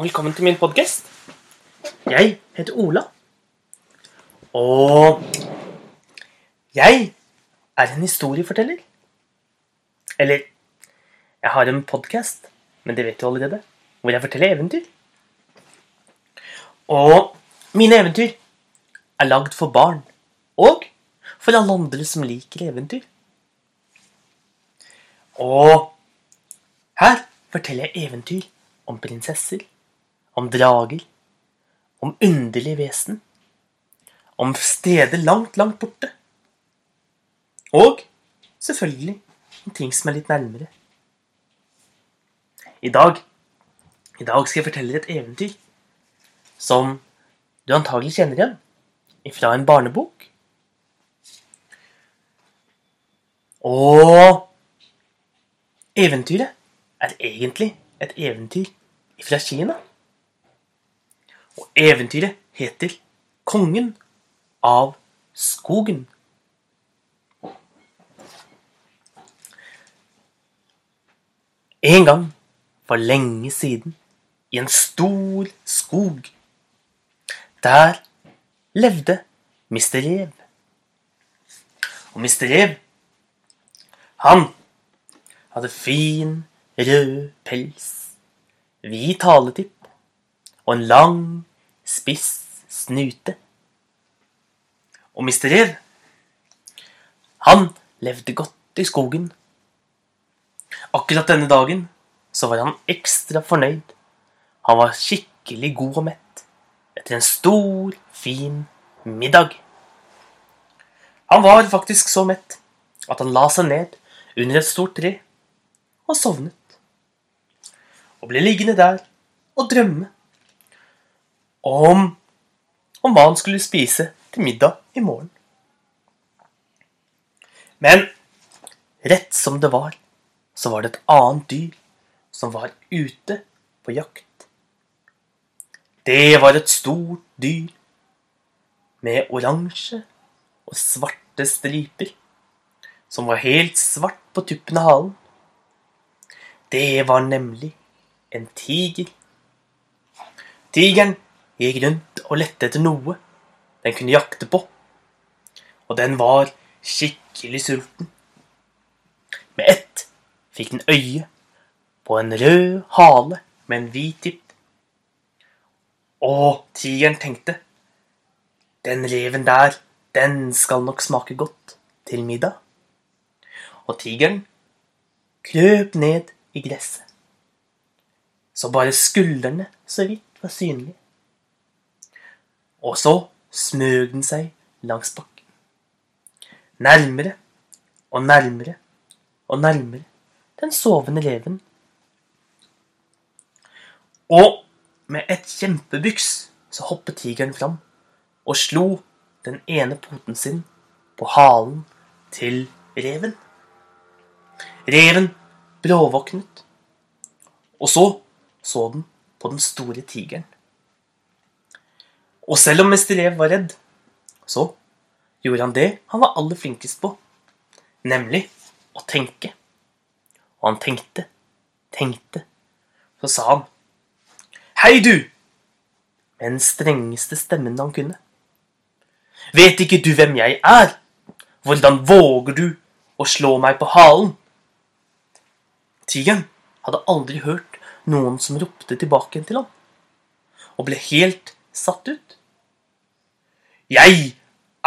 og velkommen til min podkast. Jeg heter Ola. Og jeg er en historieforteller. Eller jeg har en podkast, men det vet du allerede, hvor jeg forteller eventyr. Og mine eventyr er lagd for barn, og for alle andre som liker eventyr. Og her forteller jeg eventyr om prinsesser, om drager, om underlige vesen, om steder langt, langt borte. Og selvfølgelig om ting som er litt nærmere. I dag, I dag skal jeg fortelle deg et eventyr som du antagelig kjenner igjen fra en barnebok. Og eventyret er egentlig et eventyr fra Kina. Og eventyret heter 'Kongen av skogen'. En gang for lenge siden, i en stor skog, der levde Mr. Rev. Og Mr. Rev, han hadde fin, rød pels, hvit haletipp og en lang, spiss snute. Og Mr. Rev, han levde godt i skogen. Akkurat denne dagen så var han ekstra fornøyd. Han var skikkelig god og mett etter en stor, fin middag. Han var faktisk så mett at han la seg ned under et stort tre og sovnet. Og ble liggende der og drømme om, om hva han skulle spise til middag i morgen. Men rett som det var, så var det et annet dyr som var ute på jakt. Det var et stort dyr med oransje og svarte striper, som var helt svart på tuppen av halen. Det var nemlig en tiger. Tigeren gikk rundt og lette etter noe den kunne jakte på, og den var skikkelig sulten. Med ett fikk den øye på en rød hale med en hvit tipp. Og tigeren tenkte den reven der, den skal nok smake godt til middag. Og tigeren krøp ned i gresset, så bare skuldrene så vidt var synlige. Og så smøg den seg langs bakken. Nærmere og nærmere og nærmere den sovende reven. Og med et kjempebyks så hoppet tigeren fram og slo den ene poten sin på halen til reven. Reven bråvåknet, og så så den på den store tigeren. Og selv om Mester Rev var redd, så gjorde han det han var aller flinkest på, nemlig å tenke. Og han tenkte, tenkte, så sa han Hei, du! Med den strengeste stemmen han kunne. Vet ikke du hvem jeg er? Hvordan våger du å slå meg på halen? Tigeren hadde aldri hørt noen som ropte tilbake til ham, og ble helt satt ut. Jeg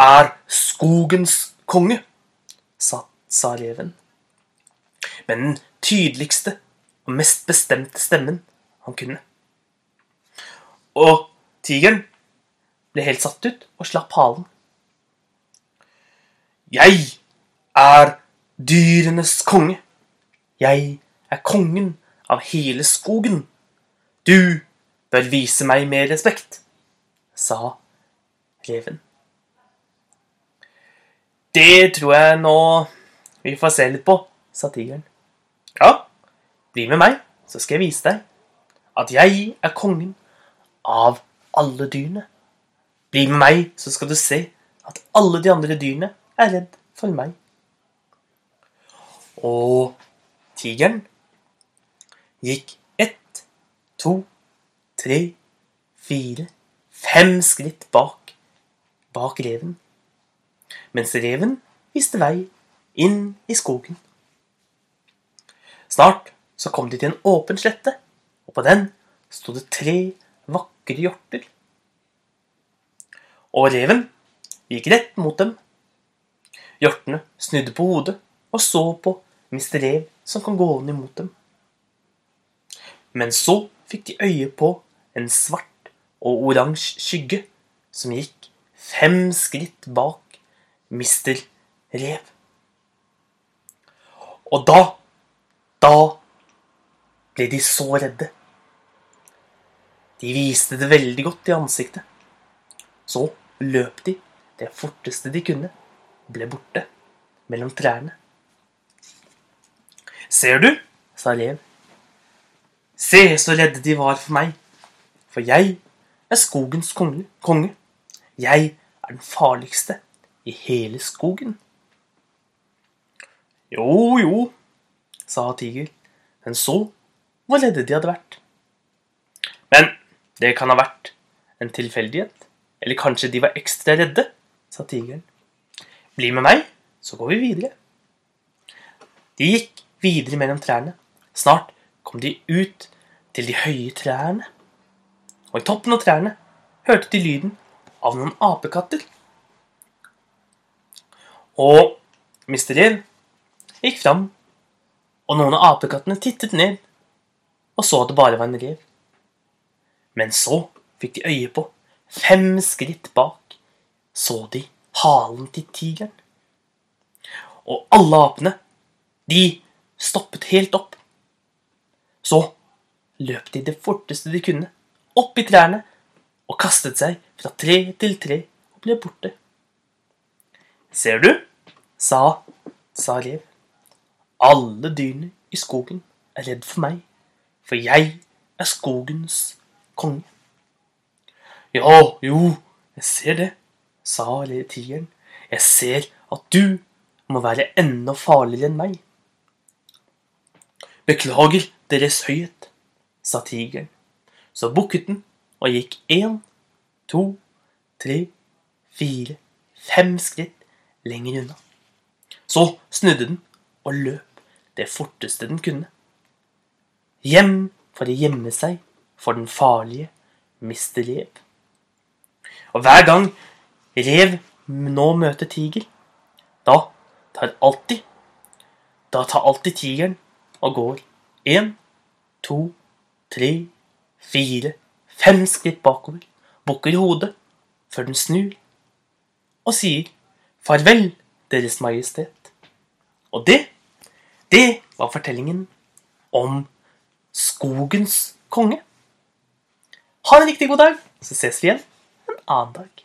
er skogens konge, sa, sa. Med den tydeligste og mest bestemte stemmen han kunne. Og tigeren ble helt satt ut og slapp halen. Jeg er dyrenes konge. Jeg er kongen av hele skogen. Du bør vise meg mer respekt, sa reven. Det tror jeg nå vi får se litt på, sa tigeren. Ja, bli med meg, så skal jeg vise deg at jeg er kongen av alle dyrene. Bli med meg, så skal du se at alle de andre dyrene er redd for meg. Og tigeren gikk ett, to, tre, fire, fem skritt bak, bak reven. Mens reven viste vei inn i skogen. Snart så kom de til en åpen slette, og på den sto det tre vakre hjorter. Og reven gikk rett mot dem. Hjortene snudde på hodet og så på Mr. Rev som kom gående imot dem. Men så fikk de øye på en svart og oransje skygge som gikk fem skritt bak Mr. Rev. Og da, da ble de så redde. De viste det veldig godt i ansiktet. Så løp de det forteste de kunne, og ble borte mellom trærne. Ser du, sa Rev. Se så redde de var for meg. For jeg er skogens konge. konge. Jeg er den farligste i hele skogen. Jo, jo, sa Tiger. Den så hvor redde de hadde vært. Men det kan ha vært en tilfeldighet. Eller kanskje de var ekstra redde, sa tigeren. Bli med meg, så går vi videre. De gikk videre mellom trærne. Snart kom de ut til de høye trærne. Og i toppen av trærne hørte de lyden av noen apekatter. Og Mr. Rev gikk fram, og noen av apekattene tittet ned og så at det bare var en rev. Men så fikk de øye på, fem skritt bak, så de halen til tigeren. Og alle apene, de stoppet helt opp. Så løp de det forteste de kunne, opp i trærne, og kastet seg fra tre til tre og ble borte. Ser du, sa, sa Rev, alle dyrene i skogen er redd for meg, for jeg er skogens konge. Ja, jo, jeg ser det, sa tigeren. Jeg ser at du må være enda farligere enn meg. Beklager, Deres Høyhet, sa tigeren. Så bukket den og gikk én, to, tre, fire, fem skritt lenger unna. Så snudde den og løp det forteste den kunne. Hjem for å gjemme seg for den farlige Mr. Rev. Og hver gang rev nå møter tiger, da tar alltid Da tar alltid tigeren og går én, to, tre, fire, fem skritt bakover, bukker hodet før den snur og sier farvel, Deres Majestet. Og det, det var fortellingen om skogens konge. Ha en riktig god dag, så ses vi igjen en annen dag.